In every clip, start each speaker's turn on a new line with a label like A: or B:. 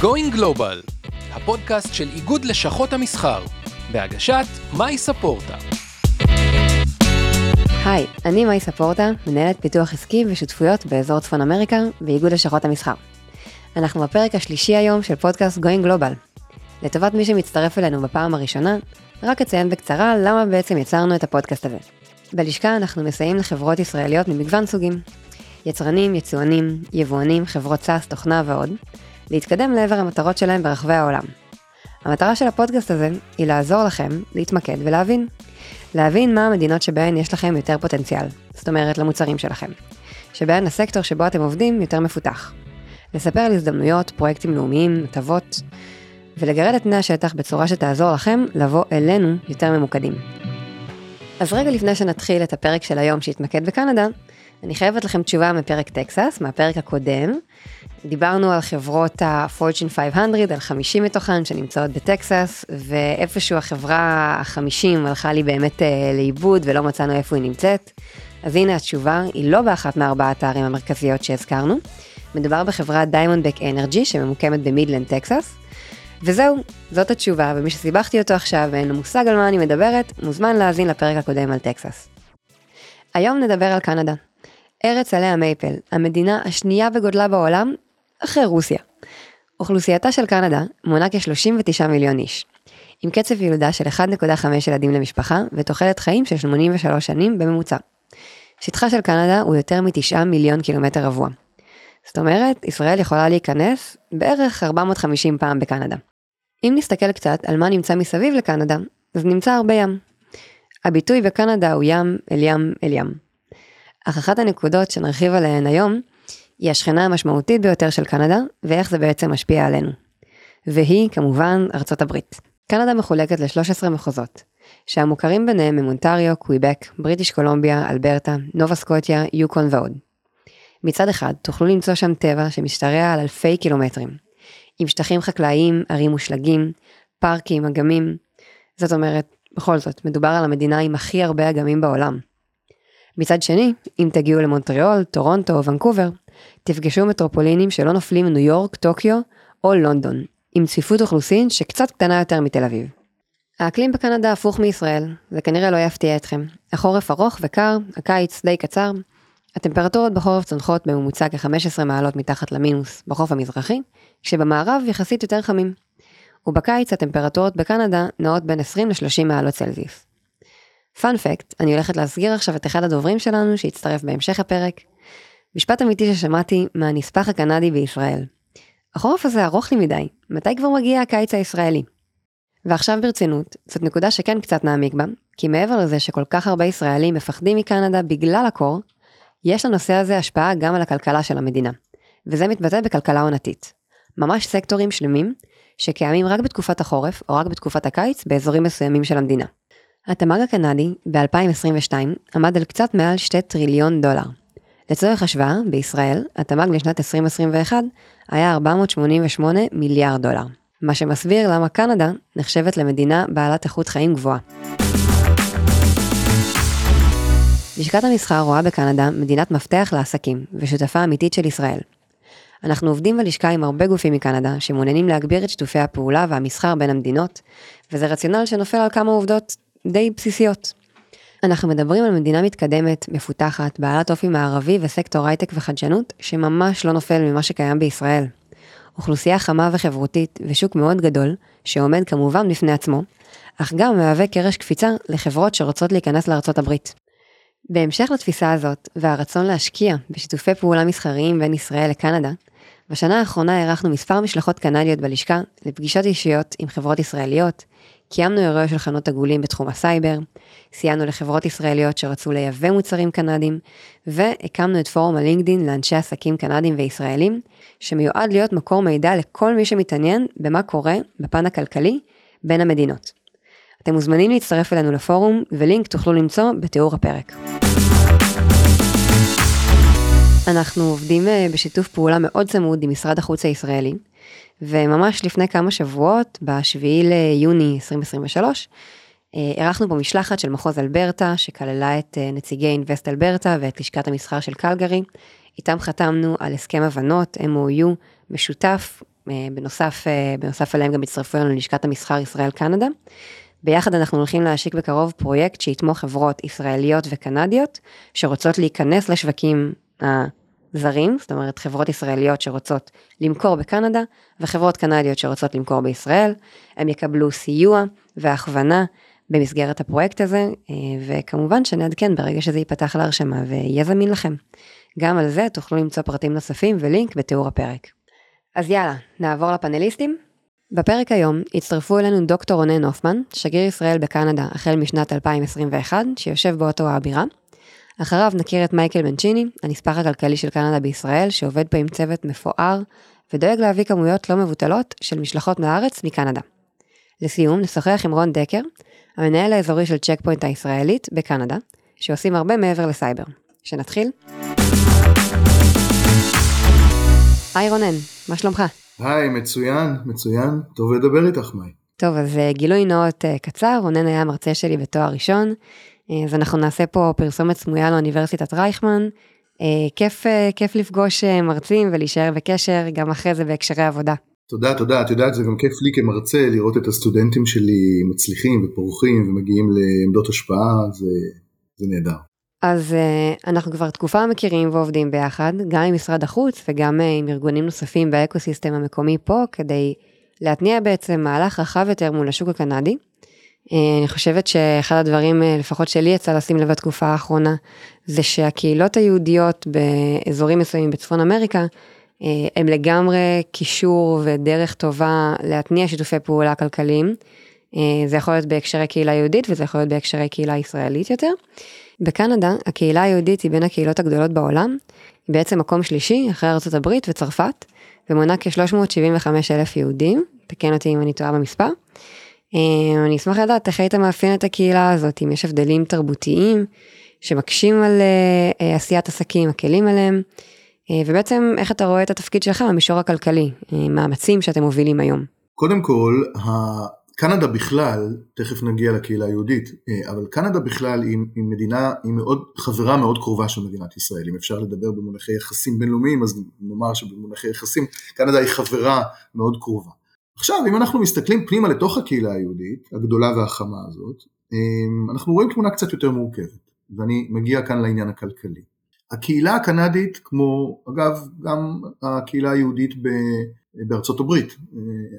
A: Going Global, הפודקאסט של איגוד לשכות המסחר, בהגשת מאי ספורטה.
B: היי, אני מאי ספורטה, מנהלת פיתוח עסקי ושותפויות באזור צפון אמריקה באיגוד לשכות המסחר. אנחנו בפרק השלישי היום של פודקאסט Going Global. לטובת מי שמצטרף אלינו בפעם הראשונה, רק אציין בקצרה למה בעצם יצרנו את הפודקאסט הזה. בלשכה אנחנו מסייעים לחברות ישראליות ממגוון סוגים. יצרנים, יצואנים, יבואנים, חברות סאס, תוכנה ועוד, להתקדם לעבר המטרות שלהם ברחבי העולם. המטרה של הפודקאסט הזה היא לעזור לכם להתמקד ולהבין. להבין מה המדינות שבהן יש לכם יותר פוטנציאל, זאת אומרת למוצרים שלכם. שבהן הסקטור שבו אתם עובדים יותר מפותח. לספר על הזדמנויות, פרויקטים לאומיים, הטבות, ולגרד את פני השטח בצורה שתעזור לכם לבוא אלינו יותר ממוקדים. אז רגע לפני שנתחיל את הפרק של היום שהתמקד בקנדה, אני חייבת לכם תשובה מפרק טקסס, מהפרק הקודם. דיברנו על חברות ה-Fortune 500, על 50 מתוכן שנמצאות בטקסס, ואיפשהו החברה ה-50 הלכה לי באמת אה, לאיבוד ולא מצאנו איפה היא נמצאת. אז הנה התשובה, היא לא באחת מארבעת הערים המרכזיות שהזכרנו. מדובר בחברה דיימונדבק אנרג'י שממוקמת במידלנד, טקסס. וזהו, זאת התשובה, ומי שסיבכתי אותו עכשיו ואין לו מושג על מה אני מדברת, מוזמן להאזין לפרק הקודם על טקסס. היום נדבר על קנדה. ארץ עלי המייפל, המדינה השנייה בגודלה בעולם, אחרי רוסיה. אוכלוסייתה של קנדה מונה כ-39 מיליון איש, עם קצב ילודה של 1.5 ילדים למשפחה ותוחלת חיים של 83 שנים בממוצע. שטחה של קנדה הוא יותר מ-9 מיליון קילומטר רבוע. זאת אומרת, ישראל יכולה להיכנס בערך 450 פעם בקנדה. אם נסתכל קצת על מה נמצא מסביב לקנדה, אז נמצא הרבה ים. הביטוי בקנדה הוא ים אל ים אל ים. אך אחת הנקודות שנרחיב עליהן היום, היא השכנה המשמעותית ביותר של קנדה, ואיך זה בעצם משפיע עלינו. והיא, כמובן, ארצות הברית. קנדה מחולקת ל-13 מחוזות, שהמוכרים ביניהם הם אונטריו, קוויבק, בריטיש קולומביה, אלברטה, נובה סקוטיה, יוקון ועוד. מצד אחד, תוכלו למצוא שם טבע שמשתרע על אלפי קילומטרים, עם שטחים חקלאיים, ערים ושלגים, פארקים, אגמים. זאת אומרת, בכל זאת, מדובר על המדינה עם הכי הרבה אגמים בעולם. מצד שני, אם תגיעו למונטריאול, טורונטו או ונקובר, תפגשו מטרופולינים שלא נופלים מניו יורק, טוקיו או לונדון, עם צפיפות אוכלוסין שקצת קטנה יותר מתל אביב. האקלים בקנדה הפוך מישראל, זה כנראה לא יפתיע אתכם. החורף ארוך וקר, הקיץ די קצר. הטמפרטורות בחורף צונחות בממוצע כ-15 מעלות מתחת למינוס בחוף המזרחי, כשבמערב יחסית יותר חמים. ובקיץ הטמפרטורות בקנדה נעות בין 20 ל-30 מעלות צלזיוס. פאנפקט, אני הולכת להסגיר עכשיו את אחד הדוברים שלנו שהצטרף בהמשך הפרק. משפט אמיתי ששמעתי מהנספח הקנדי בישראל. החורף הזה ארוך לי מדי, מתי כבר מגיע הקיץ הישראלי? ועכשיו ברצינות, זאת נקודה שכן קצת נעמיק בה, כי מעבר לזה שכל כך הרבה ישראלים מפחדים מקנדה בגלל הקור, יש לנושא הזה השפעה גם על הכלכלה של המדינה, וזה מתבטא בכלכלה עונתית. ממש סקטורים שלמים שקיימים רק בתקופת החורף או רק בתקופת הקיץ באזורים מסוימים של המדינה. התמ"ג הקנדי ב-2022 עמד על קצת מעל 2 טריליון דולר. לצורך השוואה, בישראל, התמ"ג לשנת 2021 היה 488 מיליארד דולר, מה שמסביר למה קנדה נחשבת למדינה בעלת איכות חיים גבוהה. לשכת המסחר רואה בקנדה מדינת מפתח לעסקים ושותפה אמיתית של ישראל. אנחנו עובדים בלשכה עם הרבה גופים מקנדה שמעוניינים להגביר את שיתופי הפעולה והמסחר בין המדינות, וזה רציונל שנופל על כמה עובדות די בסיסיות. אנחנו מדברים על מדינה מתקדמת, מפותחת, בעלת אופי מערבי וסקטור הייטק וחדשנות, שממש לא נופל ממה שקיים בישראל. אוכלוסייה חמה וחברותית ושוק מאוד גדול, שעומד כמובן בפני עצמו, אך גם מהווה קרש קפיצה לחברות שרוצות להיכנס לארצות הברית. בהמשך לתפיסה הזאת והרצון להשקיע בשיתופי פעולה מסחריים בין ישראל לקנדה, בשנה האחרונה הארכנו מספר משלחות קנדיות בלשכה לפגישות אישיות עם חברות ישראליות, קיימנו אירועי שולחנות עגולים בתחום הסייבר, סייענו לחברות ישראליות שרצו לייבא מוצרים קנדים, והקמנו את פורום הלינקדין לאנשי עסקים קנדים וישראלים, שמיועד להיות מקור מידע לכל מי שמתעניין במה קורה בפן הכלכלי בין המדינות. אתם מוזמנים להצטרף אלינו לפורום, ולינק תוכלו למצוא בתיאור הפרק. אנחנו עובדים אה, בשיתוף פעולה מאוד צמוד עם משרד החוץ הישראלי, וממש לפני כמה שבועות, ב-7 ליוני 2023, אירחנו פה משלחת של מחוז אלברטה, שכללה את אה, נציגי אינבסט אלברטה ואת לשכת המסחר של קלגרי. איתם חתמנו על הסכם הבנות, MOU, משותף, בנוסף, בנוסף אליהם גם הצטרפו אלינו לשכת המסחר ישראל קנדה. ביחד אנחנו הולכים להשיק בקרוב פרויקט שיתמוך חברות ישראליות וקנדיות שרוצות להיכנס לשווקים הזרים, זאת אומרת חברות ישראליות שרוצות למכור בקנדה וחברות קנדיות שרוצות למכור בישראל, הם יקבלו סיוע והכוונה במסגרת הפרויקט הזה, אה, וכמובן שנעדכן ברגע שזה ייפתח להרשמה ויהיה זמין לכם. גם על זה תוכלו למצוא פרטים נוספים ולינק בתיאור הפרק. אז יאללה, נעבור לפאנליסטים. בפרק היום הצטרפו אלינו דוקטור רונן הופמן, שגריר ישראל בקנדה החל משנת 2021, שיושב באוטו הבירה. אחריו נכיר את מייקל מנצ'יני, הנספח הכלכלי של קנדה בישראל, שעובד פה עם צוות מפואר, ודואג להביא כמויות לא מבוטלות של משלחות מהארץ מקנדה. לסיום, נשוחח עם רון דקר, המנהל האזורי של צ'ק פוינט הישראלית בקנדה, שעושים הרבה מעבר לסייבר. שנתחיל? היי רונן, מה שלומך?
C: היי, מצוין, מצוין, טוב לדבר איתך, מאי.
B: טוב, אז אה, גילוי נאות אה, קצר, רונן היה מרצה שלי בתואר ראשון, אז אנחנו נעשה פה פרסומת סמויה לאוניברסיטת רייכמן. כיף, כיף לפגוש מרצים ולהישאר בקשר, גם אחרי זה בהקשרי עבודה.
C: תודה, תודה, את יודעת, זה גם כיף לי כמרצה לראות את הסטודנטים שלי מצליחים ופורחים ומגיעים לעמדות השפעה, זה, זה נהדר.
B: אז אנחנו כבר תקופה מכירים ועובדים ביחד, גם עם משרד החוץ וגם עם ארגונים נוספים באקוסיסטם המקומי פה, כדי להתניע בעצם מהלך רחב יותר מול השוק הקנדי. Uh, אני חושבת שאחד הדברים, uh, לפחות שלי יצא לשים לב בתקופה האחרונה, זה שהקהילות היהודיות באזורים מסוימים בצפון אמריקה, uh, הם לגמרי קישור ודרך טובה להתניע שיתופי פעולה כלכליים. זה יכול להיות בהקשרי קהילה יהודית וזה יכול להיות בהקשרי קהילה ישראלית יותר. בקנדה, הקהילה היהודית היא בין הקהילות הגדולות בעולם, היא בעצם מקום שלישי אחרי הברית וצרפת, ומונה כ-375 אלף יהודים, תקן אותי אם אני טועה במספר. אה, אני אשמח לדעת איך היית מאפיין את הקהילה הזאת, אם יש הבדלים תרבותיים שמקשים על אה, אה, עשיית עסקים, מקלים עליהם, ובעצם איך אתה רואה את התפקיד שלך במישור הכלכלי, מאמצים שאתם מובילים היום.
C: קודם כל, קנדה בכלל, תכף נגיע לקהילה היהודית, אבל קנדה בכלל היא, היא מדינה, היא מאוד, חברה מאוד קרובה של מדינת ישראל, אם אפשר לדבר במונחי יחסים בינלאומיים אז נאמר שבמונחי יחסים קנדה היא חברה מאוד קרובה. עכשיו אם אנחנו מסתכלים פנימה לתוך הקהילה היהודית, הגדולה והחמה הזאת, אה, אנחנו רואים תמונה קצת יותר מורכבת, ואני מגיע כאן לעניין הכלכלי. הקהילה הקנדית, כמו אגב גם הקהילה היהודית בארצות הברית.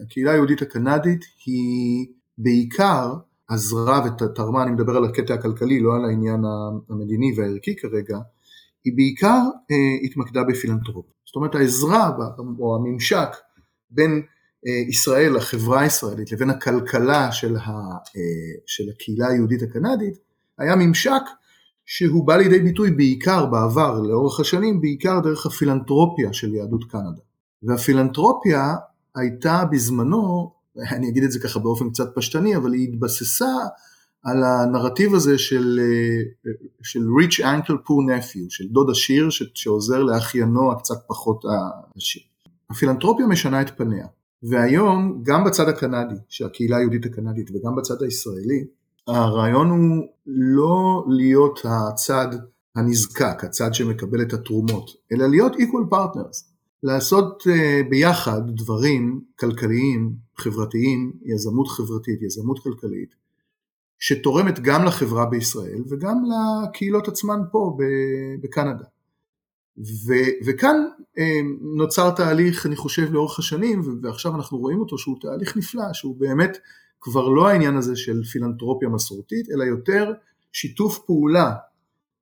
C: הקהילה היהודית הקנדית היא בעיקר עזרה ותרמה, אני מדבר על הקטע הכלכלי, לא על העניין המדיני והערכי כרגע, היא בעיקר אה, התמקדה בפילנטרופיה. זאת אומרת העזרה או הממשק בין אה, ישראל, החברה הישראלית, לבין הכלכלה של, ה, אה, של הקהילה היהודית הקנדית, היה ממשק שהוא בא לידי ביטוי בעיקר בעבר, לאורך השנים, בעיקר דרך הפילנטרופיה של יהדות קנדה. והפילנטרופיה הייתה בזמנו, אני אגיד את זה ככה באופן קצת פשטני, אבל היא התבססה על הנרטיב הזה של, של rich uncle poor nephew, של דוד עשיר שעוזר לאחיינו הקצת פחות עשיר. הפילנטרופיה משנה את פניה, והיום גם בצד הקנדי, שהקהילה היהודית הקנדית, וגם בצד הישראלי, הרעיון הוא לא להיות הצד הנזקק, הצד שמקבל את התרומות, אלא להיות equal partners. לעשות אה, ביחד דברים כלכליים, חברתיים, יזמות חברתית, יזמות כלכלית, שתורמת גם לחברה בישראל וגם לקהילות עצמן פה בקנדה. ו- וכאן אה, נוצר תהליך, אני חושב, לאורך השנים, ועכשיו אנחנו רואים אותו, שהוא תהליך נפלא, שהוא באמת כבר לא העניין הזה של פילנטרופיה מסורתית, אלא יותר שיתוף פעולה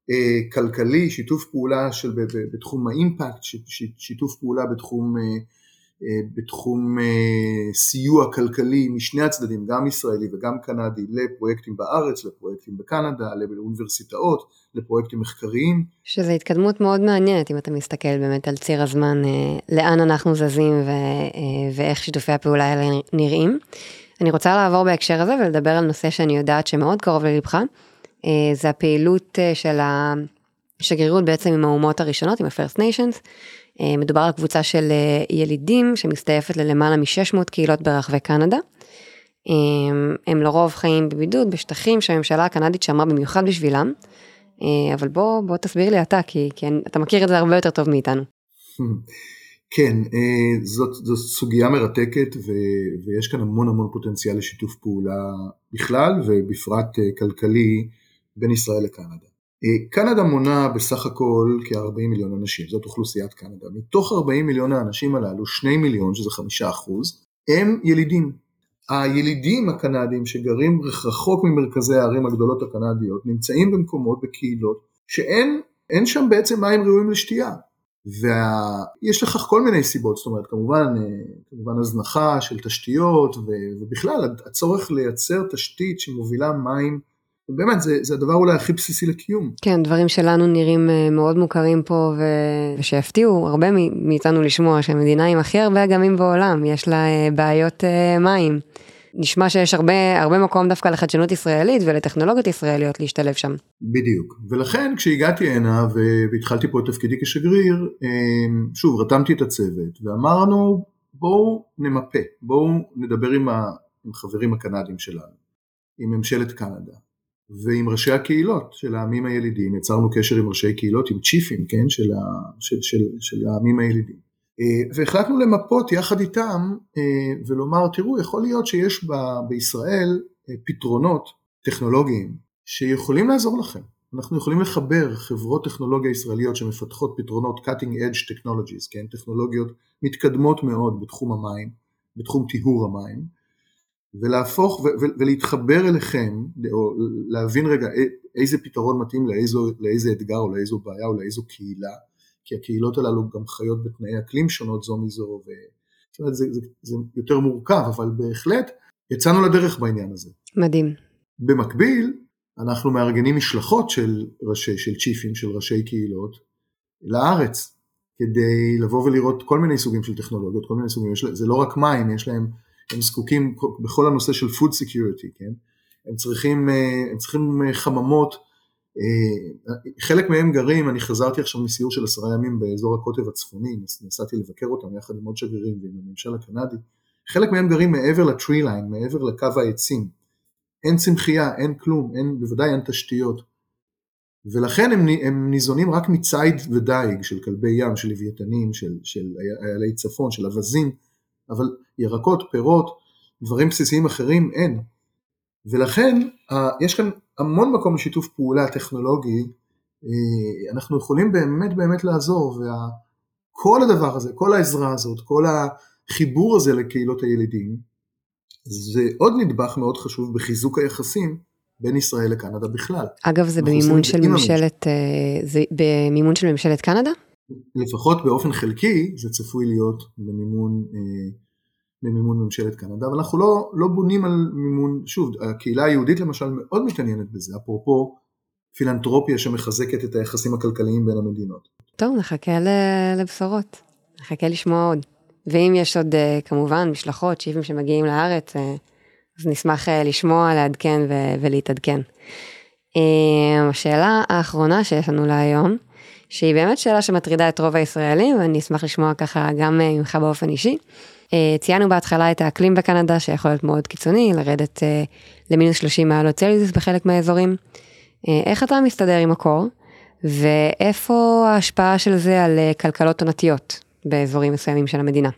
C: אה, כלכלי, שיתוף פעולה של, בתחום האימפקט, שיתוף פעולה בתחום, אה, בתחום סיוע כלכלי משני הצדדים, גם ישראלי וגם קנדי, לפרויקטים בארץ, לפרויקטים בקנדה, לאוניברסיטאות, לפרויקטים מחקריים.
B: שזו התקדמות מאוד מעניינת אם אתה מסתכל באמת על ציר הזמן, לאן אנחנו זזים ו, ואיך שיתופי הפעולה האלה נראים. אני רוצה לעבור בהקשר הזה ולדבר על נושא שאני יודעת שמאוד קרוב ללבך. אה, זה הפעילות אה, של השגרירות בעצם עם האומות הראשונות, עם ה-First Nations. אה, מדובר על קבוצה של ילידים שמסתעפת ללמעלה מ-600 קהילות ברחבי קנדה. הם לרוב חיים בבידוד בשטחים שהממשלה הקנדית שמרה במיוחד בשבילם. אבל בוא, בוא תסביר לי אתה, כי, כי אתה מכיר את זה הרבה יותר טוב מאיתנו.
C: כן, אה, זאת, זאת סוגיה מרתקת ו, ויש כאן המון המון פוטנציאל לשיתוף פעולה בכלל ובפרט אה, כלכלי בין ישראל לקנדה. אה, קנדה מונה בסך הכל כ-40 מיליון אנשים, זאת אוכלוסיית קנדה. מתוך 40 מיליון האנשים הללו, 2 מיליון, שזה 5 אחוז, הם ילידים. הילידים הקנדים שגרים רחוק ממרכזי הערים הגדולות הקנדיות נמצאים במקומות, בקהילות, שאין שם בעצם מים ראויים לשתייה. ויש לכך כל מיני סיבות, זאת אומרת כמובן, כמובן הזנחה של תשתיות ובכלל הצורך לייצר תשתית שמובילה מים באמת זה, זה הדבר אולי הכי בסיסי לקיום.
B: כן, דברים שלנו נראים אה, מאוד מוכרים פה ו... ושיפתיעו הרבה מאיתנו לשמוע שהמדינה עם הכי הרבה אגמים בעולם, יש לה אה, בעיות אה, מים. נשמע שיש הרבה, הרבה מקום דווקא לחדשנות ישראלית ולטכנולוגיות ישראליות להשתלב שם.
C: בדיוק, ולכן כשהגעתי הנה והתחלתי פה את תפקידי כשגריר, שוב רתמתי את הצוות ואמרנו בואו נמפה, בואו נדבר עם, ה... עם חברים הקנדים שלנו, עם ממשלת קנדה. ועם ראשי הקהילות של העמים הילידים, יצרנו קשר עם ראשי קהילות, עם צ'יפים, כן, של, ה, של, של, של העמים הילידים. אה, והחלטנו למפות יחד איתם אה, ולומר, תראו, יכול להיות שיש ב, בישראל אה, פתרונות טכנולוגיים שיכולים לעזור לכם. אנחנו יכולים לחבר חברות טכנולוגיה ישראליות שמפתחות פתרונות cutting edge technologies, כן, טכנולוגיות מתקדמות מאוד בתחום המים, בתחום טיהור המים, ולהפוך ו- ולהתחבר אליכם, או להבין רגע איזה פתרון מתאים לאיזו, לאיזה אתגר או לאיזו בעיה או לאיזו קהילה, כי הקהילות הללו גם חיות בתנאי אקלים שונות זו מזו, ו... זאת אומרת, זה, זה, זה יותר מורכב, אבל בהחלט יצאנו לדרך בעניין הזה.
B: מדהים.
C: במקביל, אנחנו מארגנים משלחות של ראשי, של צ'יפים, של ראשי קהילות, לארץ, כדי לבוא ולראות כל מיני סוגים של טכנולוגיות, כל מיני סוגים, זה לא רק מים, יש להם הם זקוקים בכל הנושא של food security, כן? הם צריכים, אה, הם צריכים אה, חממות, אה, חלק מהם גרים, אני חזרתי עכשיו מסיור של עשרה ימים באזור הקוטב הצפוני, נסעתי לבקר אותם יחד עם עוד שגרירים ועם הממשל הקנדי, חלק מהם גרים מעבר לטרי ליין, מעבר לקו העצים, אין צמחייה, אין כלום, אין, בוודאי אין תשתיות, ולכן הם, הם ניזונים רק מציד ודייג של כלבי ים, של לוויתנים, של, של איילי צפון, של אווזים, אבל ירקות, פירות, דברים בסיסיים אחרים אין. ולכן יש כאן המון מקום לשיתוף פעולה טכנולוגי, אה, אנחנו יכולים באמת באמת לעזור, וכל הדבר הזה, כל העזרה הזאת, כל החיבור הזה לקהילות הילידים, זה עוד נדבך מאוד חשוב בחיזוק היחסים בין ישראל לקנדה בכלל.
B: אגב, זה במימון של ממשלת, אה, זה במימון של ממשלת קנדה?
C: לפחות באופן חלקי זה צפוי להיות במימון, אה, במימון ממשלת קנדה, אבל אנחנו לא, לא בונים על מימון, שוב, הקהילה היהודית למשל מאוד מתעניינת בזה, אפרופו פילנטרופיה שמחזקת את היחסים הכלכליים בין המדינות.
B: טוב, נחכה לבשורות, נחכה לשמוע עוד. ואם יש עוד אה, כמובן משלחות, שיבים שמגיעים לארץ, אה, אז נשמח לשמוע, לעדכן ולהתעדכן. השאלה האחרונה שיש לנו להיום, שהיא באמת שאלה שמטרידה את רוב הישראלים, ואני אשמח לשמוע ככה גם אה, ממך באופן אישי. אה, ציינו בהתחלה את האקלים בקנדה, שיכול להיות מאוד קיצוני, לרדת אה, למינוס 30 מעלות צלזיוס בחלק מהאזורים. איך אתה מסתדר עם הקור, ואיפה ההשפעה של זה על כלכלות עונתיות באזורים מסוימים של המדינה?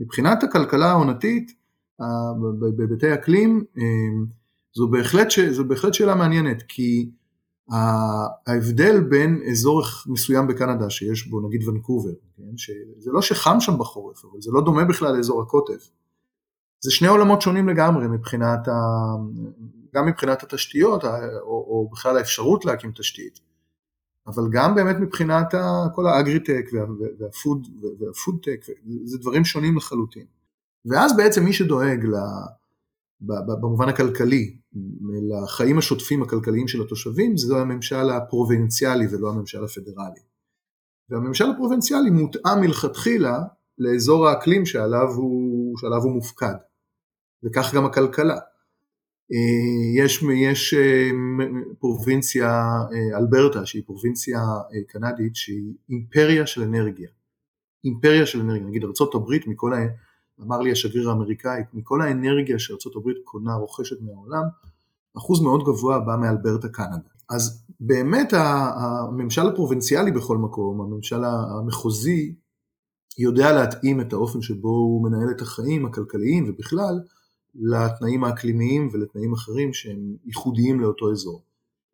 C: מבחינת הכלכלה העונתית, בהיבטי אקלים, זו בהחלט, זו בהחלט שאלה מעניינת, כי ההבדל בין אזור מסוים בקנדה שיש בו נגיד ונקובר, כן, שזה לא שחם שם בחורף, אבל זה לא דומה בכלל לאזור הקוטב. זה שני עולמות שונים לגמרי מבחינת, ה... גם מבחינת התשתיות, או, או בכלל האפשרות להקים תשתית, אבל גם באמת מבחינת ה... כל האגריטק והפוד, והפודטק, זה דברים שונים לחלוטין. ואז בעצם מי שדואג ל... במובן הכלכלי, לחיים השוטפים הכלכליים של התושבים, זה הממשל הפרובינציאלי ולא הממשל הפדרלי. והממשל הפרובינציאלי מותאם מלכתחילה לאזור האקלים שעליו הוא, שעליו הוא מופקד, וכך גם הכלכלה. אה, יש, יש אה, פרובינציה אה, אלברטה שהיא פרובינציה קנדית שהיא אימפריה של אנרגיה. אימפריה של אנרגיה, נגיד ארה"ב מכל אמר לי השגריר האמריקאי, מכל האנרגיה שארה"ב קונה, רוכשת מהעולם, אחוז מאוד גבוה בא מאלברטה קנדה. אז באמת הממשל הפרובינציאלי בכל מקום, הממשל המחוזי, יודע להתאים את האופן שבו הוא מנהל את החיים הכלכליים ובכלל לתנאים האקלימיים ולתנאים אחרים שהם ייחודיים לאותו אזור.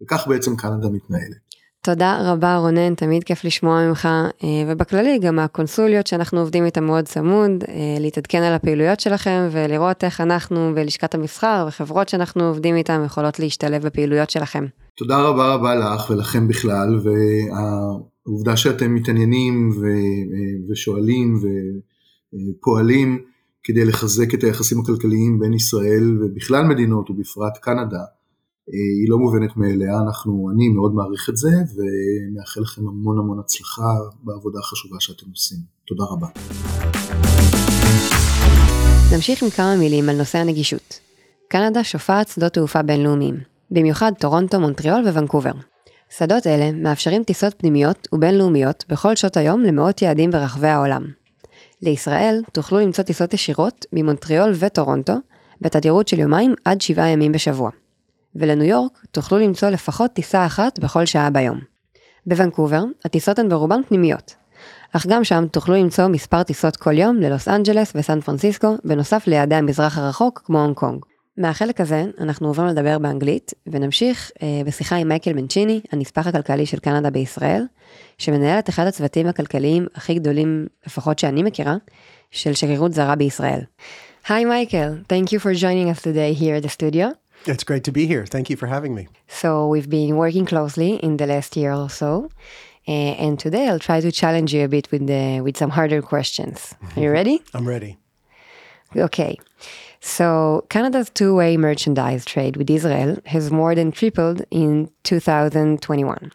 C: וכך בעצם קנדה מתנהלת.
B: תודה רבה רונן, תמיד כיף לשמוע ממך, אה, ובכללי גם הקונסוליות שאנחנו עובדים איתן מאוד צמוד, אה, להתעדכן על הפעילויות שלכם ולראות איך אנחנו בלשכת המסחר וחברות שאנחנו עובדים איתן יכולות להשתלב בפעילויות שלכם.
C: תודה רבה רבה לך ולכם בכלל, והעובדה שאתם מתעניינים ו- ושואלים ופועלים כדי לחזק את היחסים הכלכליים בין ישראל ובכלל מדינות ובפרט קנדה, היא לא מובנת מאליה, אנחנו, אני מאוד מעריך את זה ומאחל לכם המון המון הצלחה בעבודה החשובה שאתם עושים. תודה רבה.
B: נמשיך עם כמה מילים על נושא הנגישות. קנדה שופעת שדות תעופה בינלאומיים, במיוחד טורונטו, מונטריאול וונקובר. שדות אלה מאפשרים טיסות פנימיות ובינלאומיות בכל שעות היום למאות יעדים ברחבי העולם. לישראל תוכלו למצוא טיסות ישירות ממונטריאול וטורונטו בתדירות של יומיים עד שבעה ימים בשבוע. ולניו יורק תוכלו למצוא לפחות טיסה אחת בכל שעה ביום. בוונקובר, הטיסות הן ברובן פנימיות, אך גם שם תוכלו למצוא מספר טיסות כל יום ללוס אנג'לס וסן פרנסיסקו, בנוסף ליעדי המזרח הרחוק כמו הונג קונג. מהחלק הזה אנחנו עוברים לדבר באנגלית, ונמשיך אה, בשיחה עם מייקל מנצ'יני, הנספח הכלכלי של קנדה בישראל, שמנהל את אחד הצוותים הכלכליים הכי גדולים, לפחות שאני מכירה, של שגרירות זרה בישראל. היי מייקל, thank you for joining at the studio.
D: It's great to be here. Thank you for having me.
B: So, we've been working closely in the last year or so. Uh, and today I'll try to challenge you a bit with, the, with some harder questions. Are you ready?
D: I'm ready.
B: Okay. So, Canada's two way merchandise trade with Israel has more than tripled in 2021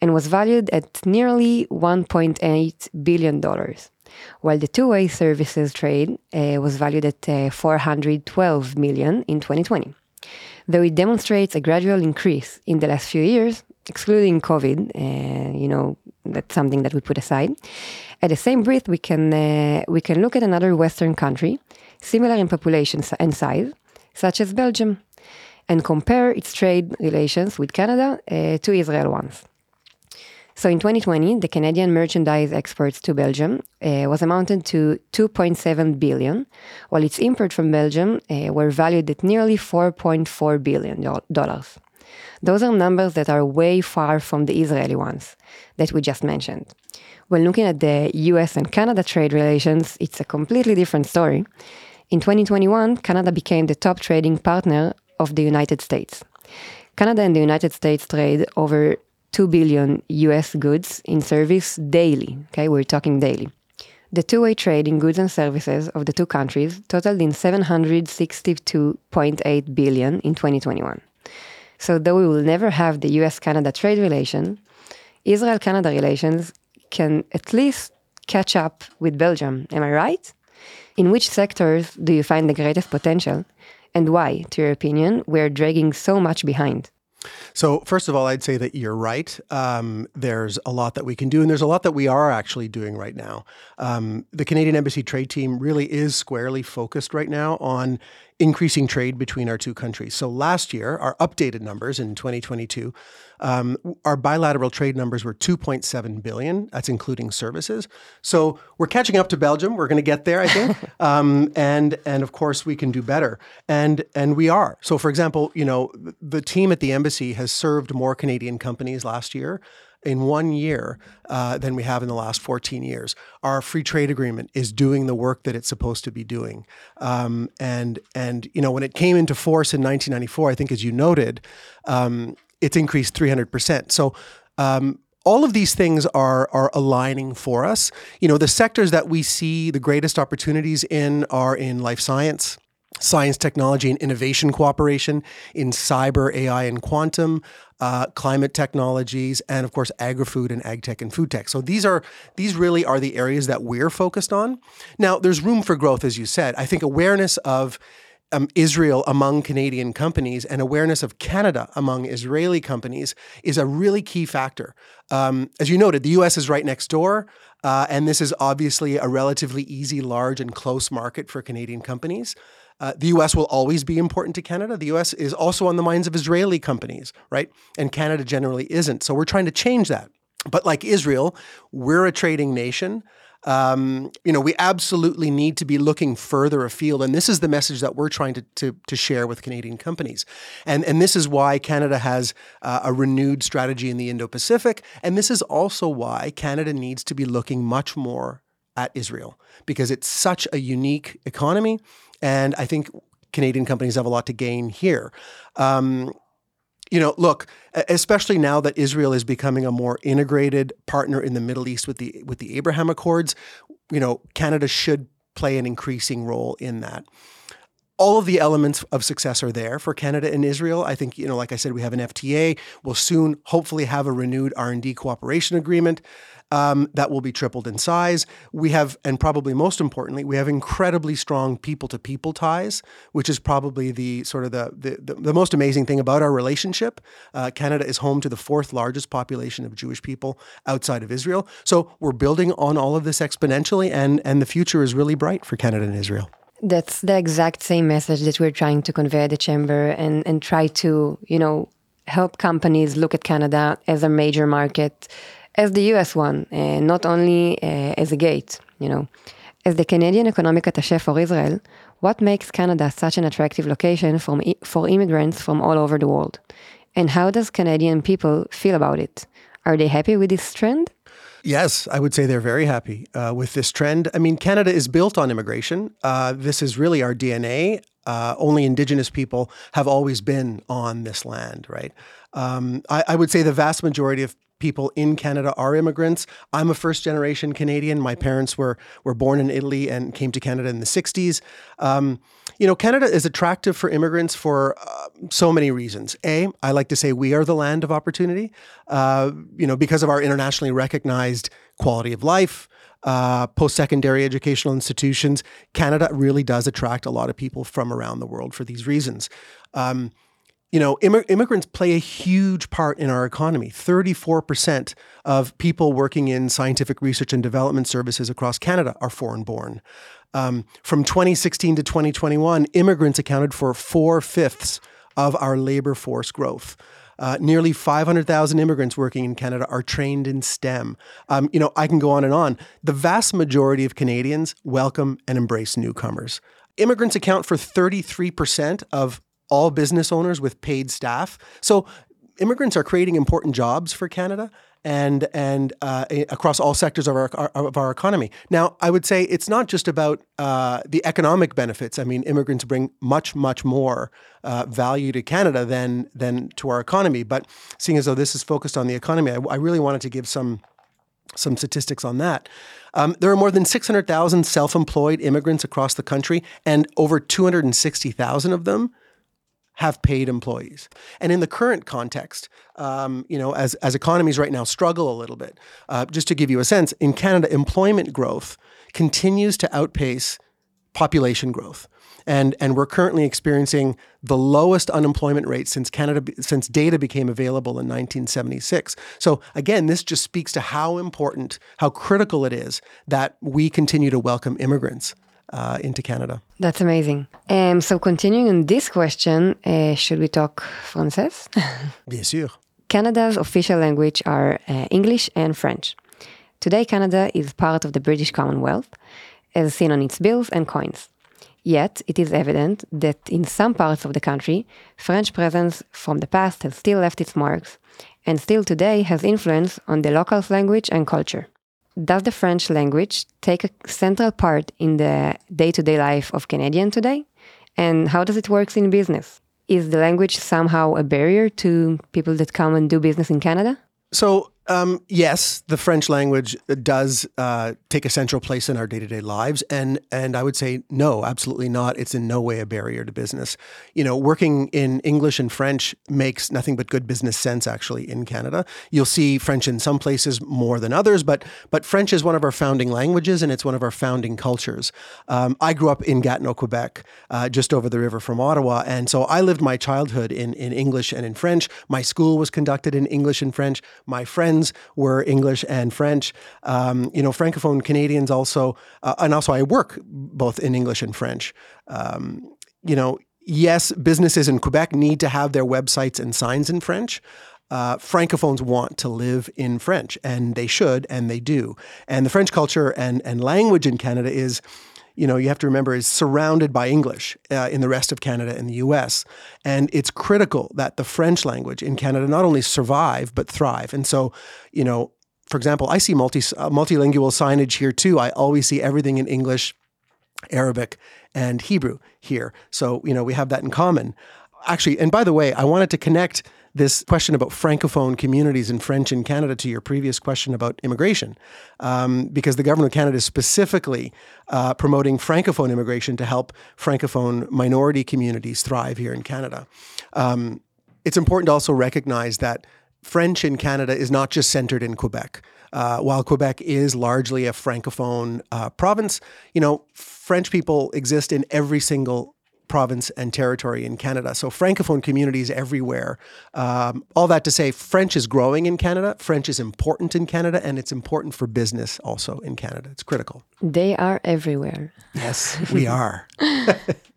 B: and was valued at nearly $1.8 billion, while the two way services trade uh, was valued at uh, 412 million in 2020 though it demonstrates a gradual increase in the last few years, excluding COVID, uh, you know, that's something that we put aside. At the same breath, we can, uh, we can look at another Western country, similar in population and size, such as Belgium, and compare its trade relations with Canada uh, to Israel ones. So in 2020, the Canadian merchandise exports to Belgium uh, was amounted to 2.7 billion, while its import from Belgium uh, were valued at nearly 4.4 billion dollars. Those are numbers that are way far from the Israeli ones that we just mentioned. When looking at the US and Canada trade relations, it's a completely different story. In 2021, Canada became the top trading partner of the United States. Canada and the United States trade over 2 billion US goods in service daily. Okay, we're talking daily. The two way trade in goods and services of the two countries totaled in 762.8 billion in 2021. So, though we will never have the US Canada trade relation, Israel Canada relations can at least catch up with Belgium. Am I right? In which sectors do you find the greatest potential? And why, to your opinion, we're dragging so much behind?
D: So, first of all, I'd say that you're right. Um, there's a lot that we can do, and there's a lot that we are actually doing right now. Um, the Canadian Embassy trade team really is squarely focused right now on increasing trade between our two countries. So, last year, our updated numbers in 2022 um, our bilateral trade numbers were 2.7 billion. That's including services. So we're catching up to Belgium. We're going to get there, I think. um, and and of course we can do better. And and we are. So for example, you know, the team at the embassy has served more Canadian companies last year in one year uh, than we have in the last 14 years. Our free trade agreement is doing the work that it's supposed to be doing. Um, and and you know when it came into force in 1994, I think as you noted, um, it's increased 300%. So, um, all of these things are are aligning for us. You know, the sectors that we see the greatest opportunities in are in life science, science, technology, and innovation cooperation, in cyber, AI, and quantum, uh, climate technologies, and of course, agri-food and ag tech and food tech. So these are these really are the areas that we're focused on. Now, there's room for growth, as you said. I think awareness of um, Israel among Canadian companies and awareness of Canada among Israeli companies is a really key factor. Um, as you noted, the US is right next door, uh, and this is obviously a relatively easy, large, and close market for Canadian companies. Uh, the US will always be important to Canada. The US is also on the minds of Israeli companies, right? And Canada generally isn't. So we're trying to change that. But like Israel, we're a trading nation. Um, you know, we absolutely need to be looking further afield, and this is the message that we're trying to to, to share with Canadian companies, and and this is why Canada has uh, a renewed strategy in the Indo-Pacific, and this is also why Canada needs to be looking much more at Israel because it's such a unique economy, and I think Canadian companies have a lot to gain here. Um, you know, look, especially now that Israel is becoming a more integrated partner in the Middle East with the with the Abraham Accords, you know, Canada should play an increasing role in that. All of the elements of success are there for Canada and Israel. I think, you know, like I said, we have an FTA. We'll soon hopefully have a renewed R&D cooperation agreement um, that will be tripled in size. We have, and probably most importantly, we have incredibly strong people to people ties, which is probably the sort of the, the, the most amazing thing about our relationship. Uh, Canada is home to the fourth largest population of Jewish people outside of Israel. So we're building on all of this exponentially, and, and the future is really bright for Canada and Israel.
B: That's the exact same message that we're trying to convey at the chamber and, and try to, you know, help companies look at Canada as a major market as the US one, uh, not only uh, as a gate, you know. As the Canadian Economic Attaché for Israel, what makes Canada such an attractive location from, for immigrants from all over the world? And how does Canadian people feel about it? Are they happy with this trend?
D: Yes, I would say they're very happy uh, with this trend. I mean, Canada is built on immigration. Uh, this is really our DNA. Uh, only Indigenous people have always been on this land, right? Um, I, I, would say the vast majority of people in Canada are immigrants. I'm a first generation Canadian. My parents were were born in Italy and came to Canada in the 60s. Um, you know, Canada is attractive for immigrants for uh, so many reasons. A, I like to say we are the land of opportunity, uh, you know, because of our internationally recognized quality of life, uh, post secondary educational institutions. Canada really does attract a lot of people from around the world for these reasons. Um, you know, Im- immigrants play a huge part in our economy. 34% of people working in scientific research and development services across Canada are foreign born. Um, from 2016 to 2021, immigrants accounted for four fifths of our labor force growth. Uh, nearly 500,000 immigrants working in Canada are trained in STEM. Um, you know, I can go on and on. The vast majority of Canadians welcome and embrace newcomers. Immigrants account for 33% of all business owners with paid staff. So immigrants are creating important jobs for Canada and and uh, across all sectors of our, of our economy. Now, I would say it's not just about uh, the economic benefits. I mean, immigrants bring much much more uh, value to Canada than than to our economy. But seeing as though this is focused on the economy, I, I really wanted to give some some statistics on that. Um, there are more than 600,000 self employed immigrants across the country, and over 260,000 of them have paid employees. And in the current context, um, you know, as, as economies right now struggle a little bit, uh, just to give you a sense, in Canada, employment growth continues to outpace population growth. And, and we're currently experiencing the lowest unemployment rate since Canada since data became available in 1976. So again, this just speaks to how important, how critical it is that we continue to welcome immigrants uh, into Canada.
B: That's amazing. Um, so continuing on this question, uh, should we talk français?
D: Bien sûr.
B: Canada's official language are uh, English and French. Today, Canada is part of the British Commonwealth, as seen on its bills and coins. Yet, it is evident that in some parts of the country, French presence from the past has still left its marks, and still today has influence on the local language and culture does the French language take a central part in the day to day life of Canadian today? And how does it work in business? Is the language somehow a barrier to people that come and do business in Canada?
D: So, um, yes, the French language does uh, take a central place in our day to day lives, and and I would say no, absolutely not. It's in no way a barrier to business. You know, working in English and French makes nothing but good business sense. Actually, in Canada, you'll see French in some places more than others, but but French is one of our founding languages, and it's one of our founding cultures. Um, I grew up in Gatineau, Quebec, uh, just over the river from Ottawa, and so I lived my childhood in in English and in French. My school was conducted in English and French. My friends friends were English and French. Um, you know, Francophone Canadians also, uh, and also I work both in English and French. Um, you know, yes, businesses in Quebec need to have their websites and signs in French. uh, francophones want to live in French, and they should, and they do. And the French culture and and language in Canada is you know, you have to remember is surrounded by English uh, in the rest of Canada and the US. And it's critical that the French language in Canada not only survive, but thrive. And so, you know, for example, I see multi, uh, multilingual signage here too. I always see everything in English, Arabic, and Hebrew here. So, you know, we have that in common. Actually, and by the way, I wanted to connect this question about francophone communities and French in Canada to your previous question about immigration, um, because the government of Canada is specifically uh, promoting francophone immigration to help francophone minority communities thrive here in Canada. Um, it's important to also recognize that French in Canada is not just centered in Quebec. Uh, while Quebec is largely a francophone uh, province, you know, French people exist in every single province and territory in Canada. So francophone communities everywhere. Um, all that to say, French is growing in Canada. French is important in Canada, and it's important for business also in Canada. It's critical.
B: They are everywhere.
D: Yes, we are.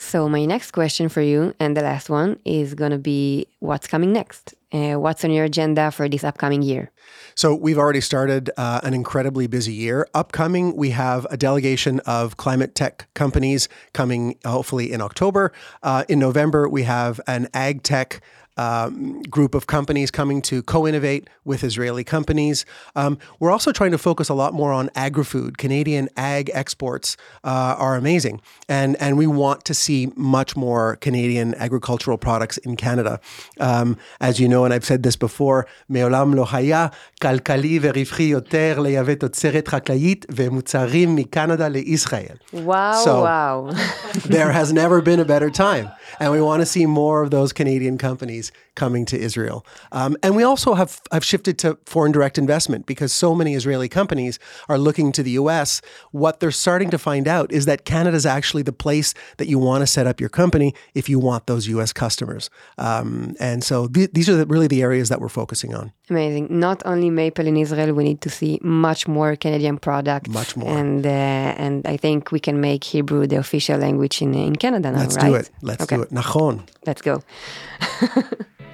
B: so my next question for you, and the last one, is going to be what's coming next? Uh, what's on your agenda for this upcoming year?
D: So, we've already started uh, an incredibly busy year. Upcoming, we have a delegation of climate tech companies coming hopefully in October. Uh, in November, we have an ag tech um, group of companies coming to co innovate with Israeli companies. Um, we're also trying to focus a lot more on agri food. Canadian ag exports uh, are amazing, and, and we want to see much more Canadian agricultural products in Canada. Um, as you know, and I've said this before, מעולם לא היה כלכלי ורווחי יותר לייבא תוצרת חקלאית ומוצרים מקנדה לישראל.
B: Wow, so, wow.
D: there has never been a better time. And we want to see more of those Canadian companies days coming to Israel. Um, and we also have, have shifted to foreign direct investment because so many Israeli companies are looking to the US. What they're starting to find out is that Canada is actually the place that you want to set up your company if you want those US customers. Um, and so th- these are the, really the areas that we're focusing on.
B: Amazing. Not only Maple in Israel, we need to see much more Canadian products.
D: Much more.
B: And, uh, and I think we can make Hebrew the official language in, in Canada now,
D: Let's
B: right?
D: do it. Let's okay. do it. Nachon.
B: Let's go.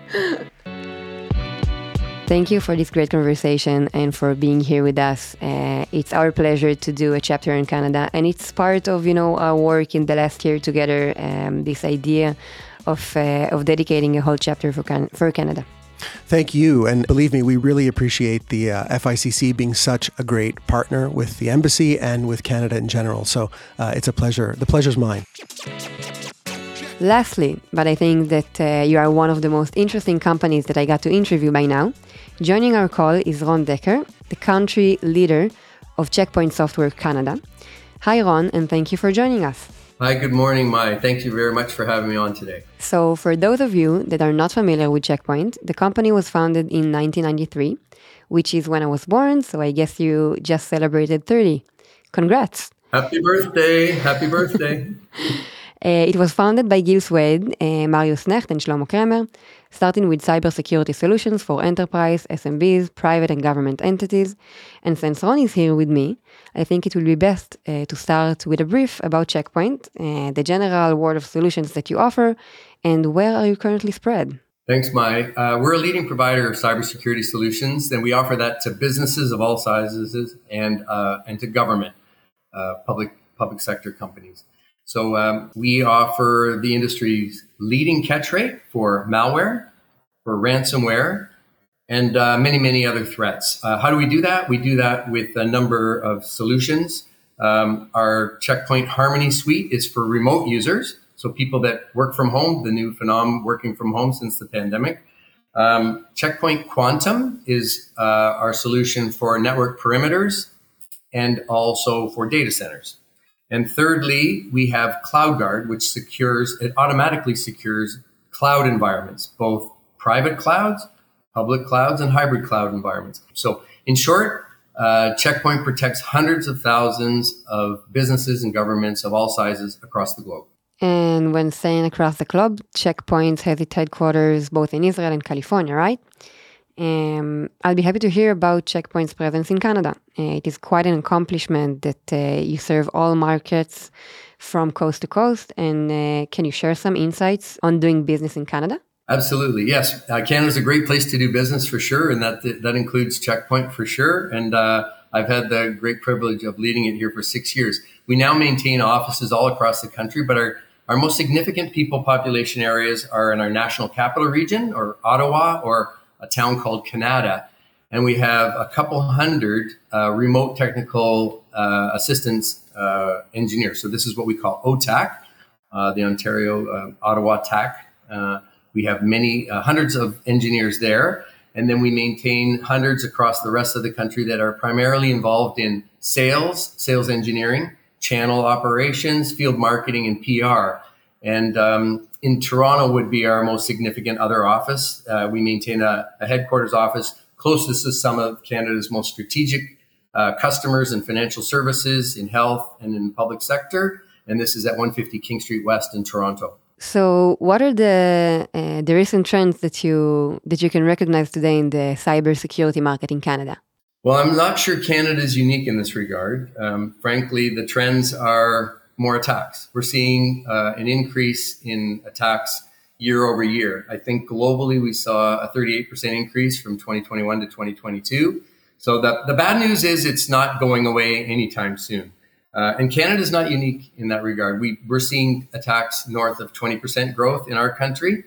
B: Thank you for this great conversation and for being here with us. Uh, it's our pleasure to do a chapter in Canada, and it's part of you know our work in the last year together. Um, this idea of uh, of dedicating a whole chapter for Can- for Canada.
D: Thank you, and believe me, we really appreciate the uh, FICC being such a great partner with the embassy and with Canada in general. So uh, it's a pleasure. The pleasure's mine.
B: Lastly, but I think that uh, you are one of the most interesting companies that I got to interview by now. Joining our call is Ron Decker, the country leader of Checkpoint Software Canada. Hi, Ron, and thank you for joining us.
E: Hi, good morning, Mai. Thank you very much for having me on today.
B: So, for those of you that are not familiar with Checkpoint, the company was founded in 1993, which is when I was born, so I guess you just celebrated 30. Congrats.
E: Happy birthday. Happy birthday.
B: Uh, it was founded by Gil Shwed, uh, Marius Nacht, and Shlomo Kramer, starting with cybersecurity solutions for enterprise, SMBs, private and government entities. And since Ron is here with me, I think it will be best uh, to start with a brief about Checkpoint, uh, the general world of solutions that you offer, and where are you currently spread?
E: Thanks, Mai. Uh, we're a leading provider of cybersecurity solutions, and we offer that to businesses of all sizes and uh, and to government, public public sector companies. So um, we offer the industry's leading catch rate for malware, for ransomware, and uh, many, many other threats. Uh, how do we do that? We do that with a number of solutions. Um, our Checkpoint Harmony suite is for remote users, so people that work from home, the new phenomenon working from home since the pandemic. Um, Checkpoint Quantum is uh, our solution for network perimeters and also for data centers. And thirdly, we have CloudGuard, which secures, it automatically secures cloud environments, both private clouds, public clouds, and hybrid cloud environments. So, in short, uh, Checkpoint protects hundreds of thousands of businesses and governments of all sizes across the globe.
B: And when saying across the globe, Checkpoint has its headquarters both in Israel and California, right? Um, I'll be happy to hear about Checkpoint's presence in Canada. Uh, it is quite an accomplishment that uh, you serve all markets from coast to coast. And uh, can you share some insights on doing business in Canada?
E: Absolutely, yes. Uh, Canada's a great place to do business for sure, and that that includes Checkpoint for sure. And uh, I've had the great privilege of leading it here for six years. We now maintain offices all across the country, but our our most significant people population areas are in our national capital region, or Ottawa, or a town called Kanata, and we have a couple hundred uh, remote technical uh, assistance uh, engineers. So this is what we call OTAC, uh, the Ontario uh, Ottawa TAC we have many hundreds of engineers there. And then we maintain hundreds across the rest of the country that are primarily involved in sales, sales engineering, channel operations, field marketing, and PR. And um, in Toronto would be our most significant other office. Uh, we maintain a, a, headquarters office closest to some of Canada's most strategic uh, customers and financial services in health and in the public sector. And this is at 150 King Street West in Toronto.
B: So, what are the uh, the recent trends that you that you can recognize today in the cybersecurity market in Canada?
E: Well, I'm not sure Canada is unique in this regard. Um, frankly, the trends are more attacks. We're seeing uh, an increase in attacks year over year. I think globally we saw a 38% increase from 2021 to 2022. So the, the bad news is it's not going away anytime soon. Uh, and Canada is not unique in that regard. We, we're seeing attacks north of 20% growth in our country.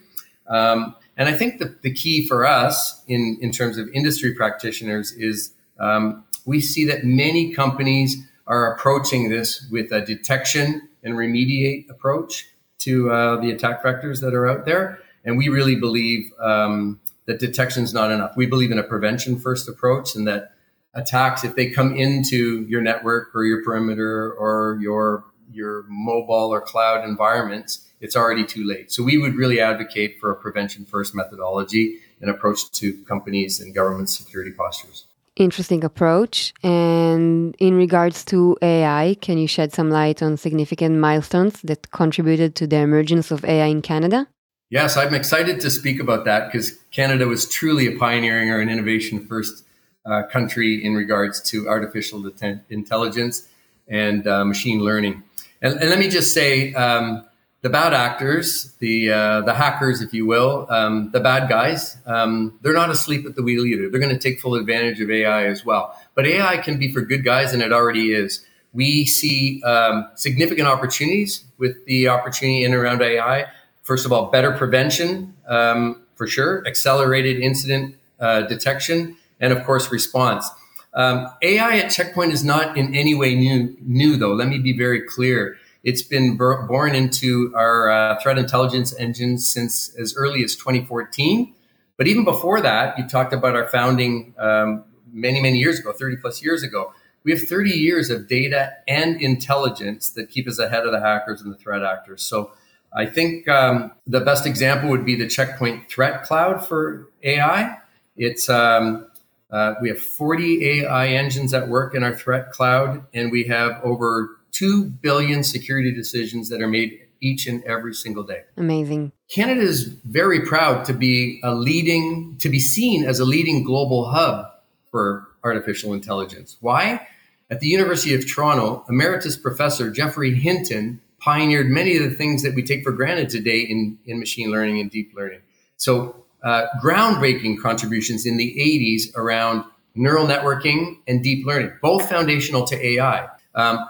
E: Um, and I think the, the key for us in, in terms of industry practitioners is um, we see that many companies are approaching this with a detection and remediate approach to uh, the attack vectors that are out there. And we really believe um, that detection is not enough. We believe in a prevention first approach and that attacks if they come into your network or your perimeter or your your mobile or cloud environments it's already too late so we would really advocate for a prevention first methodology and approach to companies and government security postures
B: interesting approach and in regards to ai can you shed some light on significant milestones that contributed to the emergence of ai in canada
E: yes i'm excited to speak about that because canada was truly a pioneering or an innovation first uh, country in regards to artificial intelligence and uh, machine learning. And, and, let me just say, um, the bad actors, the uh, the hackers, if you will, um, the bad guys, um, they're not asleep at the wheel either. They're going to take full advantage of AI as well. But AI can be for good guys, and it already is. We see um, significant opportunities with the opportunity in around AI. First of all, better prevention um, for sure, accelerated incident uh, detection, and of course response. Um, AI at Checkpoint is not in any way new, new though. Let me be very clear. It's been born into our uh, threat intelligence engine since as early as 2014. But even before that, you talked about our founding um, many, many years ago, 30 plus years ago. We have 30 years of data and intelligence that keep us ahead of the hackers and the threat actors. So I think um, the best example would be the Checkpoint Threat Cloud for AI. It's um, uh, we have 40 AI engines at work in our threat cloud, and we have over 2 billion security decisions that are made each and every single day.
B: Amazing.
E: Canada is very proud to be a leading, to be seen as a leading global hub for artificial intelligence. Why? At the University of Toronto, Emeritus Professor Geoffrey Hinton pioneered many of the things that we take for granted today in, in machine learning and deep learning. So uh, groundbreaking contributions in the 80s around neural networking and deep learning, both foundational to AI. Um,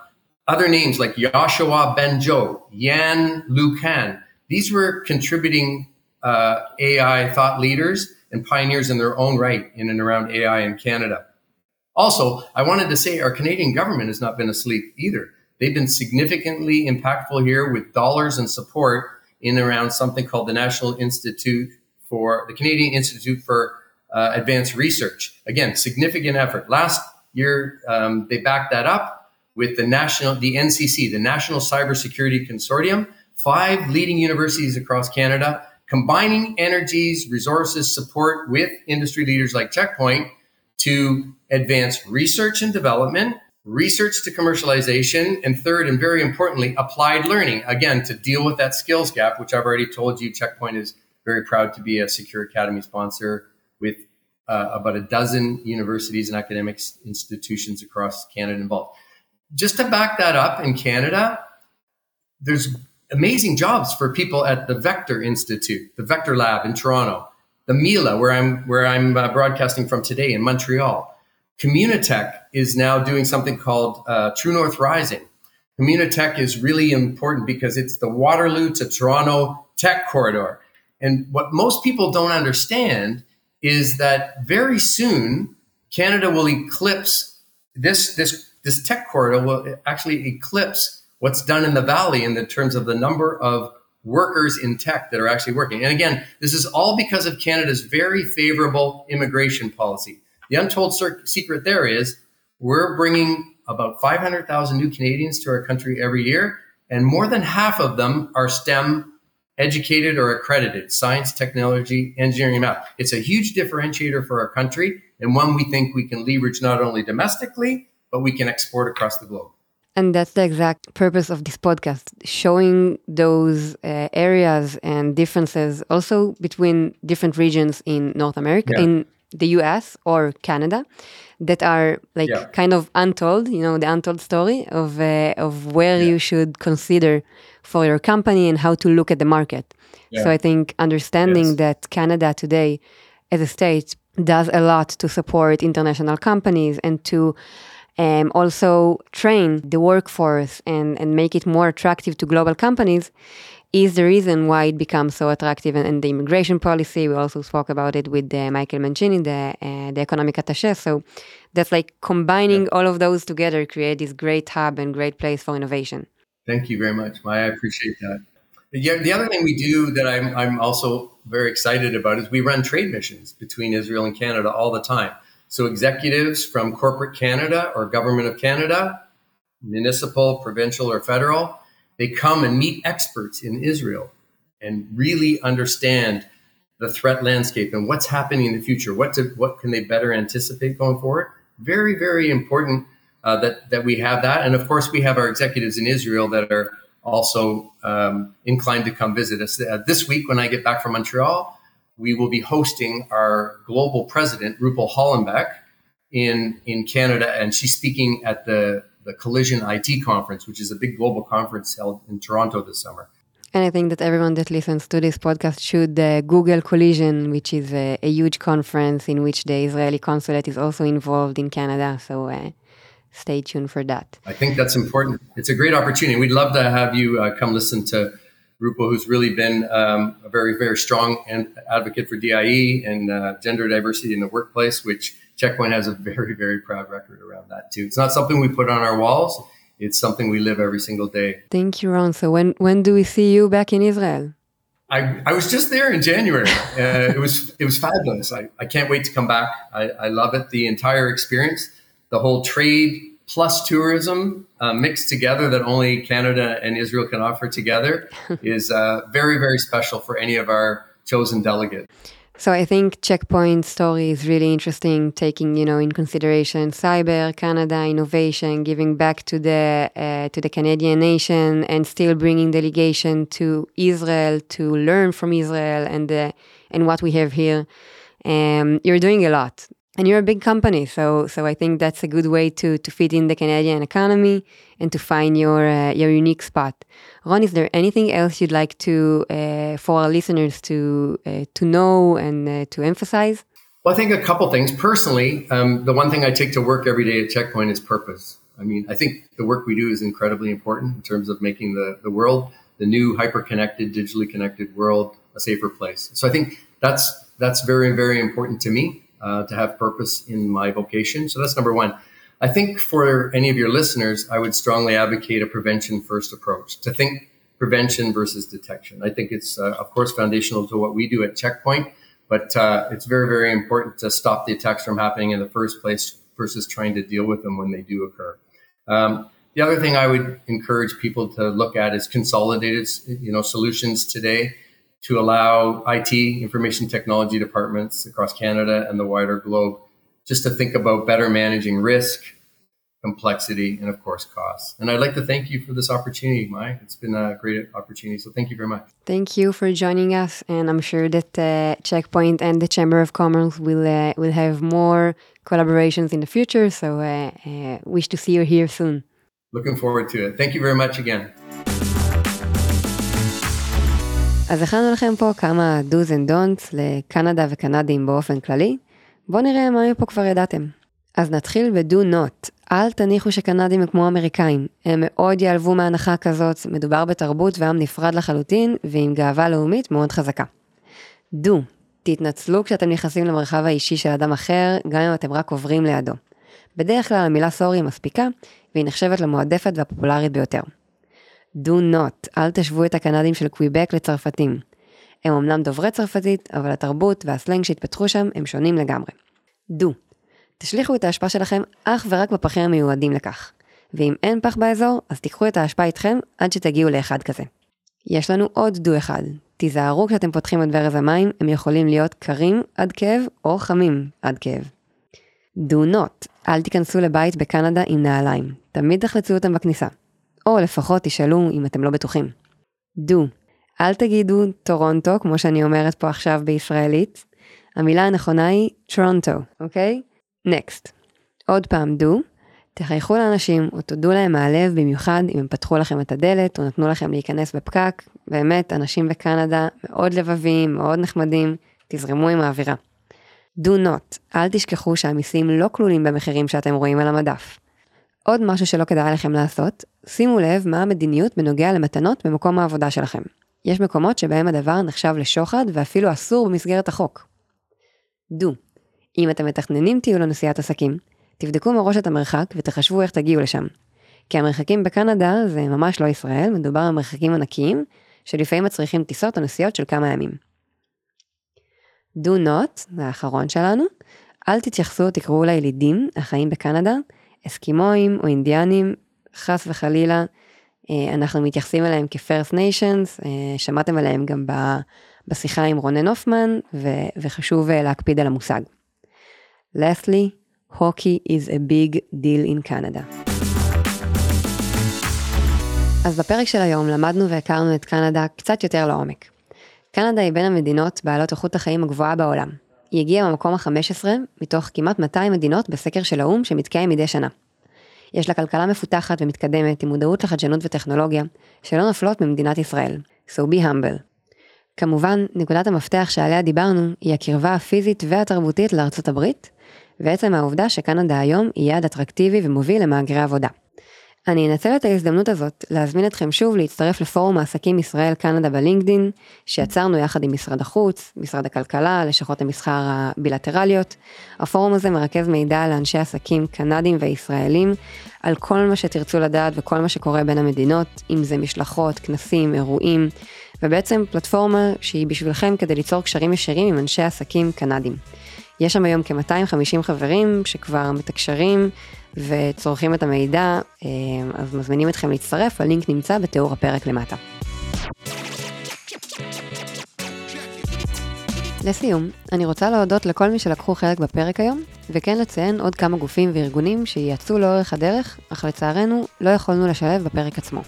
E: other names like Yoshua Bengio, Yann LeCun, these were contributing uh, AI thought leaders and pioneers in their own right in and around AI in Canada. Also, I wanted to say our Canadian government has not been asleep either. They've been significantly impactful here with dollars and support in around something called the National Institute for the Canadian Institute for uh, Advanced Research. Again, significant effort. Last year, um, they backed that up with the national, the NCC, the National Cybersecurity Consortium, five leading universities across Canada, combining energies, resources, support with industry leaders like Checkpoint to advance research and development, research to commercialization, and third, and very importantly, applied learning. Again, to deal with that skills gap, which I've already told you, Checkpoint is very proud to be a Secure Academy sponsor with uh, about a dozen universities and academic institutions across Canada involved. Just to back that up in Canada, there's amazing jobs for people at the Vector Institute, the Vector Lab in Toronto, the Mila, where I'm where I'm uh, broadcasting from today in Montreal. Communitech is now doing something called uh, True North Rising. Communitech is really important because it's the Waterloo to Toronto tech corridor. And what most people don't understand is that very soon Canada will eclipse this this this tech corridor will actually eclipse what's done in the valley in the terms of the number of workers in tech that are actually working. And again, this is all because of Canada's very favorable immigration policy. The untold secret there is we're bringing about 500,000 new Canadians to our country every year, and more than half of them are STEM educated or accredited science, technology, engineering, math. It's a huge differentiator for our country and one we think we can leverage not only domestically, but we can export across the globe.
B: And that's the exact purpose of this podcast, showing those uh, areas and differences also between different regions in North America, yeah. in the US or Canada, that are like yeah. kind of untold, you know, the untold story of, uh, of where yeah. you should consider for your company and how to look at the market. So I think understanding yes. that Canada today as a state does a lot to support international companies and to um, also train the workforce and, and make it more attractive to global companies is the reason why it becomes so attractive. And, and the immigration policy, we also spoke about it with uh, Michael Mancini, the, uh, the economic attaché. So that's like combining yeah. all of those together, create this great hub and great place for innovation.
E: Thank you very much, Maya. I appreciate that. Yeah, the other thing we do that I'm, I'm also very excited about is we run trade missions between Israel and Canada all the time. So executives from corporate Canada or government of Canada, municipal, provincial, or federal, they come and meet experts in Israel and really understand the threat landscape and what's happening in the future. What to, what can they better anticipate going forward? Very, very important uh, that that we have that, and of course we have our executives in Israel that are also um, inclined to come visit us. Uh, this week, when I get back from Montreal, we will be hosting our global president, Rupal Hollenbeck, in, in Canada, and she's speaking at the, the Collision IT conference, which is a big global conference held in Toronto this summer.
B: And I think that everyone that listens to this podcast should uh, Google Collision, which is a, a, huge conference in which the Israeli consulate is also involved in Canada. So uh, stay tuned for that.
E: I think that's important. It's a great opportunity. We'd love to have you uh, come listen to Rupal, who's really been um, a very, very strong advocate for DIE and uh, gender diversity in the workplace, which Checkpoint has a very, very proud record around that too. It's not something we put on our walls. It's something we live every single day.
B: Thank you, Ron. So when when do we see you back in Israel?
E: I, I was just there in January. Uh, it was it was fabulous. I, I can't wait to come back. I, I love it. The entire experience, the whole trade plus tourism uh, mixed together that only Canada and Israel can offer together is uh, very, very special for any of our chosen delegates.
B: So I think Checkpoint story is really interesting, taking you know in consideration cyber, Canada, innovation, giving back to the uh, to the Canadian nation, and still bringing delegation to Israel to learn from Israel and the and what we have here. Um, you're doing a lot, and you're a big company so so i think that's a good way to to fit in the canadian economy and to find your uh, your unique spot. Ron is there anything else you'd like to uh, for our listeners to uh, to know and uh, to emphasize?
E: Well i think a couple things. Personally um, the one thing i take to work every day at checkpoint is purpose. I mean i think the work we do is incredibly important in terms of making the, the world the new hyper connected digitally connected world a safer place. So i think that's that's very very important to me uh, to have purpose in my vocation. So that's number one. I think for any of your listeners, I would strongly advocate a prevention first approach to think prevention versus detection. I think it's, uh, of course, foundational to what we do at Checkpoint, but uh, it's very, very important to stop the attacks from happening in the first place versus trying to deal with them when they do occur. Um, the other thing I would encourage people to look at is consolidated, you know, solutions today to allow IT, information technology departments across Canada and the wider globe just to think about better managing risk, complexity, and of course, costs. And I'd like to thank you for this opportunity, Mike. It's been a great opportunity. So thank you very much.
B: Thank you for joining us. And I'm sure that uh, Checkpoint and the Chamber of Commerce will, uh, will have more collaborations in the future. So uh, uh wish to see you here soon.
E: Looking forward to it. Thank you very much again.
B: אז הכנו לכם פה כמה do's and don'ts לקנדה וקנדים באופן כללי. בואו נראה מה פה כבר ידעתם. אז נתחיל ב-do not. אל תניחו שקנדים הם כמו אמריקאים. הם מאוד ייעלבו מהנחה כזאת, מדובר בתרבות ועם נפרד לחלוטין, ועם גאווה לאומית מאוד חזקה. do. תתנצלו כשאתם נכנסים למרחב האישי של אדם אחר, גם אם אתם רק עוברים לידו. בדרך כלל המילה סורי מספיקה, והיא נחשבת למועדפת והפופולרית ביותר. Do not, אל תשוו את הקנדים של קוויבק לצרפתים. הם אמנם דוברי צרפתית, אבל התרבות והסלנג שהתפתחו שם הם שונים לגמרי. do, תשליכו את האשפה שלכם אך ורק בפחים המיועדים לכך. ואם אין פח באזור, אז תיקחו את האשפה איתכם עד שתגיעו לאחד כזה. יש לנו עוד דו אחד, תיזהרו כשאתם פותחים את ברז המים, הם יכולים להיות קרים עד כאב או חמים עד כאב. do not, אל תיכנסו לבית בקנדה עם נעליים, תמיד תחלצו אותם בכניסה. או לפחות תשאלו אם אתם לא בטוחים. do, אל תגידו טורונטו, כמו שאני אומרת פה עכשיו בישראלית, המילה הנכונה היא טורונטו, אוקיי? נקסט. עוד פעם do, תחייכו לאנשים או תודו להם מהלב במיוחד אם הם פתחו לכם את הדלת או נתנו לכם להיכנס בפקק. באמת, אנשים בקנדה מאוד לבביים, מאוד נחמדים, תזרמו עם האווירה. do not, אל תשכחו שהמיסים לא כלולים במחירים שאתם רואים על המדף. עוד משהו שלא כדאי לכם לעשות, שימו לב מה המדיניות בנוגע למתנות במקום העבודה שלכם. יש מקומות שבהם הדבר נחשב לשוחד ואפילו אסור במסגרת החוק. do, אם אתם מתכננים טיול לנסיעת עסקים, תבדקו מראש את המרחק ותחשבו איך תגיעו לשם. כי המרחקים בקנדה זה ממש לא ישראל, מדובר על מרחקים ענקיים, שלפעמים מצריכים טיסות או נסיעות של כמה ימים. do not, זה האחרון שלנו, אל תתייחסו או תקראו לילידים החיים בקנדה, אסקימואים או אינדיאנים, חס וחלילה, אה, אנחנו מתייחסים אליהם כ-first nations, אה, שמעתם עליהם גם בשיחה עם רונן הופמן, וחשוב אה, להקפיד על המושג. Lastly, hockey is a big deal in Canada. אז בפרק של היום למדנו והכרנו את קנדה קצת יותר לעומק. קנדה היא בין המדינות בעלות איכות החיים הגבוהה בעולם. היא הגיעה במקום ה-15 מתוך כמעט 200 מדינות בסקר של האו"ם שמתקיים מדי שנה. יש לה כלכלה מפותחת ומתקדמת עם מודעות לחדשנות וטכנולוגיה, שלא נופלות ממדינת ישראל. So be humble. כמובן, נקודת המפתח שעליה דיברנו היא הקרבה הפיזית והתרבותית לארצות הברית, ועצם העובדה שקנדה היום היא יעד אטרקטיבי ומוביל למהגרי עבודה. אני אנצל את ההזדמנות הזאת להזמין אתכם שוב להצטרף לפורום העסקים ישראל קנדה בלינקדין, שיצרנו יחד עם משרד החוץ, משרד הכלכלה, לשכות המסחר הבילטרליות. הפורום הזה מרכז מידע לאנשי עסקים קנדים וישראלים על כל מה שתרצו לדעת וכל מה שקורה בין המדינות, אם זה משלחות, כנסים, אירועים, ובעצם פלטפורמה שהיא בשבילכם כדי ליצור קשרים ישירים עם אנשי עסקים קנדים. יש שם היום כ-250 חברים שכבר מתקשרים וצורכים את המידע, אה, אז מזמינים אתכם להצטרף, הלינק נמצא בתיאור הפרק למטה. לסיום, אני רוצה להודות לכל מי שלקחו חלק בפרק היום, וכן לציין עוד כמה גופים וארגונים שיצאו לאורך הדרך, אך לצערנו לא יכולנו לשלב בפרק עצמו.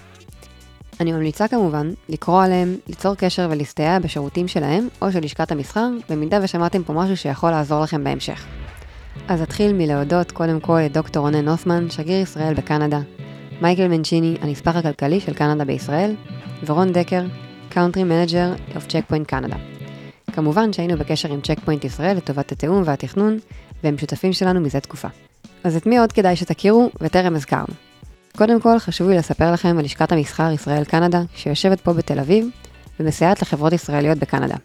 B: אני ממליצה כמובן לקרוא עליהם, ליצור קשר ולהסתייע בשירותים שלהם או של לשכת המסחר, במידה ושמעתם פה משהו שיכול לעזור לכם בהמשך. אז אתחיל מלהודות קודם כל לדוקטור רונן הופמן, שגריר ישראל בקנדה, מייקל מנצ'יני, הנספח הכלכלי של קנדה בישראל, ורון דקר, קאונטרי מנג'ר of צ'קפוינט קנדה. כמובן שהיינו בקשר עם צ'קפוינט ישראל לטובת התיאום והתכנון, והם שותפים שלנו מזה תקופה. אז את מי עוד כדאי שתכירו וטרם הזכרנו? קודם כל חשוב לי לספר לכם על לשכת המסחר ישראל קנדה, שיושבת פה בתל אביב, ומסייעת לחברות ישראליות בקנדה.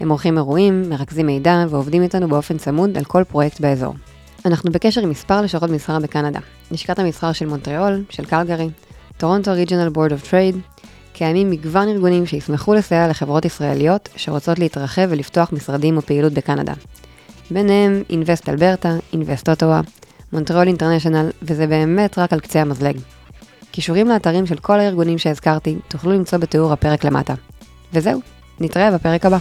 B: הם עורכים אירועים, מרכזים מידע ועובדים איתנו באופן צמוד על כל פרויקט באזור. אנחנו בקשר עם מספר לשכות מסחר בקנדה, לשכת המסחר של מונטריאול, של קלגרי, טורונטו ריג'ונל בורד אוף טרייד, קיימים מגוון ארגונים שישמחו לסייע לחברות ישראליות שרוצות להתרחב ולפתוח משרדים או פעילות בקנדה. ביניהם אינבסט אלברטה, אינבסט אוטואה, מונטריאול אינטרנשיונל, וזה באמת רק על קצה המזלג. קישורים לאתרים של כל הארגונים שהזכרתי תוכלו למצוא בתיאור הפרק למטה. וזהו, נתראה בפרק הבא.